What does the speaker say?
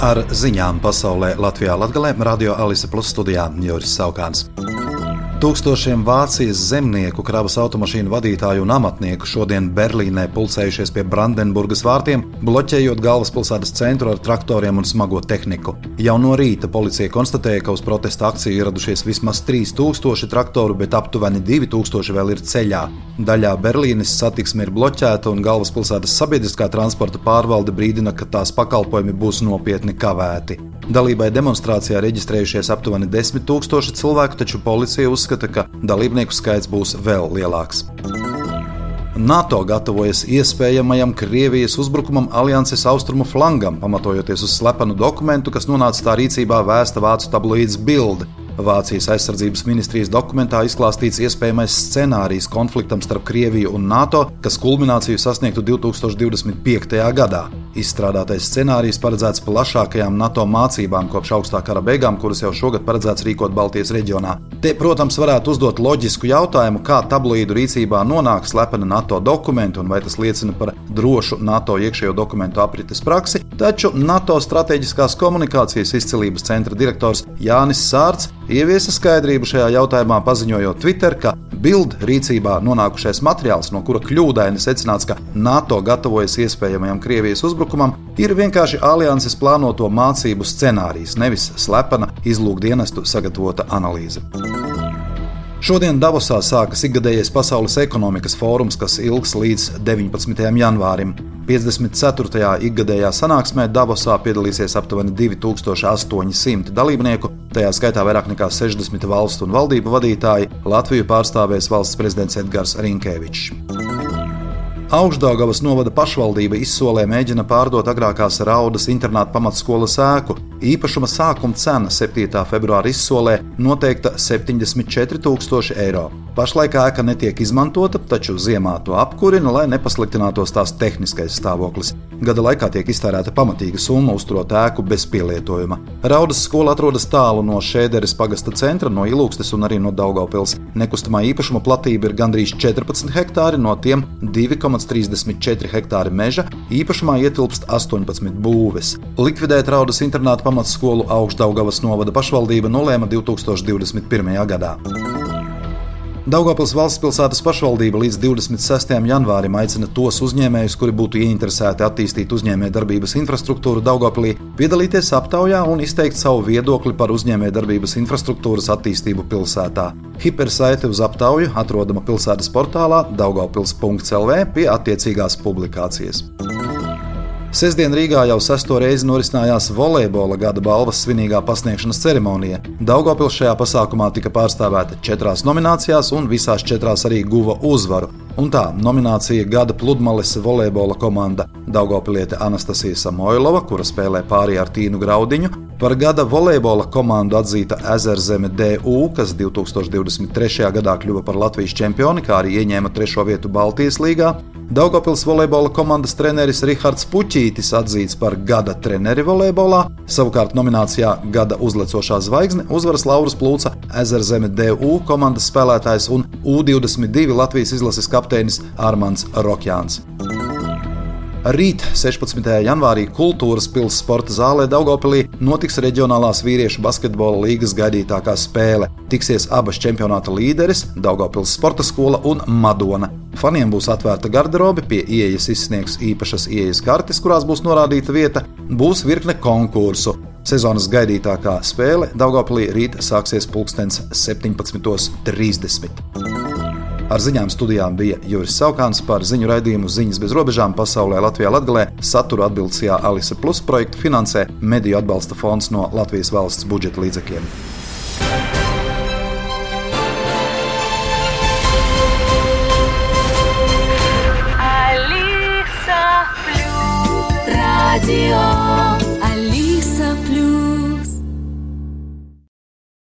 Ar ziņām pasaulē Latvijā Latvijā Radio Alise Plus studijā Joris Saukāns. Tūkstošiem Vācijas zemnieku, kravas automašīnu vadītāju un amatnieku šodien Berlīnē pulcējušies pie Brandenburgas vārtiem, bloķējot galvaspilsētas centru ar traktoriem un smago tehniku. Jau no rīta policija konstatēja, ka uz protesta akciju ieradušies vismaz 3000 traktoru, bet aptuveni 2000 vēl ir ceļā. Daļā Berlīnes satiksme ir bloķēta un galvaspilsētas sabiedriskā transporta pārvalde brīdina, ka tās pakalpojumi būs nopietni kavēti. Dalībai demonstrācijā reģistrējušies aptuveni 10 000 cilvēku, taču policija uzskata, ka dalībnieku skaits būs vēl lielāks. NATO gatavojas iespējamajam Krievijas uzbrukumam alianses austrumu flangam, pamatojoties uz slepenu dokumentu, kas nonāca tā rīcībā vēsta vācu tabloīds Bild. Vācijas aizsardzības ministrijas dokumentā izklāstīts iespējamais scenārijs konfliktam starp Krieviju un NATO, kas kulmināciju sasniegtu 2025. gadā. Izstrādātais scenārijs paredzēts plašākajām NATO mācībām kopš augstā kara beigām, kuras jau šogad paredzēts rīkot Baltijas reģionā. Te, protams, varētu uzdot loģisku jautājumu, kā tabloīdu rīcībā nonāk slepeni NATO dokumenti un vai tas liecina par drošu NATO iekšējo dokumentu aprites praksi, taču NATO strateģiskās komunikācijas izcilības centra direktors Jānis Sārts ieviesa skaidrību šajā jautājumā, paziņojot Twitter, ka Bild rīcībā nonākušais materiāls, no kura kļūdaini secināts, ka NATO gatavojas iespējamajam Krievijas uzbrukumam, ir vienkārši alianses plānoto mācību scenārijs, nevis slepena izlūkdienestu sagatavota analīze. Šodien Davosā sākas ikgadējais Pasaules ekonomikas fórums, kas ilgs līdz 19. janvārim. 54. ikgadējā sanāksmē Davosā piedalīsies aptuveni 2800 dalībnieku, tajā skaitā vairāk nekā 60 valstu un valdību vadītāji. Latviju pārstāvēs valsts prezidents Edgars Rinkēvičs. Augstdaugavas novada pašvaldība izsolē mēģina pārdot agrākās Raudas internāta pamatskolas ēku. Īpašuma sākuma cena 7. februāra izsolē noteikta 74,000 eiro. Pašlaik ēka netiek izmantota, taču ziemā to apkurina, lai nepasliktinātos tās tehniskais stāvoklis. Gada laikā tiek iztērēta pamatīga summa uzturot ēku bez pielietojuma. Raudas skola atrodas tālu no Šēderes pagasta centra, no Ilūkstes un arī no Daugaupils. Nekustamā īpašuma platība ir gandrīz 14 hektāri, no tiem 2,34 hektāri meža, īpašumā ietilpst 18 būves. Likvidēt Raudas internāta pamatskolu Augstdaugavas novada pašvaldība nolēma 2021. gadā. Daugopils valsts pilsētas pašvaldība līdz 26. janvārim aicina tos uzņēmējus, kuri būtu ieinteresēti attīstīt uzņēmējdarbības infrastruktūru Daugopilī, piedalīties aptaujā un izteikt savu viedokli par uzņēmējdarbības infrastruktūras attīstību pilsētā. Hipersaite uz aptauju atrodama pilsētas portālā daugopils.lv pie attiecīgās publikācijas. Sestdien Rīgā jau sesto reizi norisinājās volejbola gada balvas svinīgā pasniegšanas ceremonija. Daugopils šajā pasākumā tika pārstāvēta četrās nominācijās, un visās četrās arī guva uzvaru. Un tā nominācija Gada pludmales volejbola komanda Daugopiliete Anastasija Samoilova, kura spēlē pāri ar Tīnu Graudiņu, par gada volejbola komandu atzīta Ezerzeme DU, kas 2023. gadā kļuva par Latvijas čempioni, kā arī ieņēma trešo vietu Baltijas līgā, Daugopils volejbola komandas treneris Rihards Puķītis atzīts par gada treneri volejbolā, savukārt nominācijā Gada uzlecošā zvaigzne uzvaras Lauras Plūca, Ezerzeme DU komandas spēlētājs un U22 Latvijas izlases kapteinis Armāns Rokjāns. Rīt, 16. janvārī, Kultūras pilsētas sporta zālē Daugopilī notiks reģionālās vīriešu basketbola līgas gaidītākā spēle. Tiksies abas čempionāta līderis, Daugopils sporta skola un Madona. Faniem būs atvērta garderobe, pie ieejas izsniegs īpašas ieejas kartes, kurās būs norādīta vieta, būs virkne konkursu. Sezonas gaidītākā spēle Daugopilī rīt sāksies pulkstens 17.30. Ar ziņām studijām bija Juris Saukāns par ziņu raidījumu Ziņas bez robežām pasaulē Latvijā Latgalē. Satura atbildstajā Alise Plus projektu finansē Mediju atbalsta fonds no Latvijas valsts budžeta līdzekļiem. see.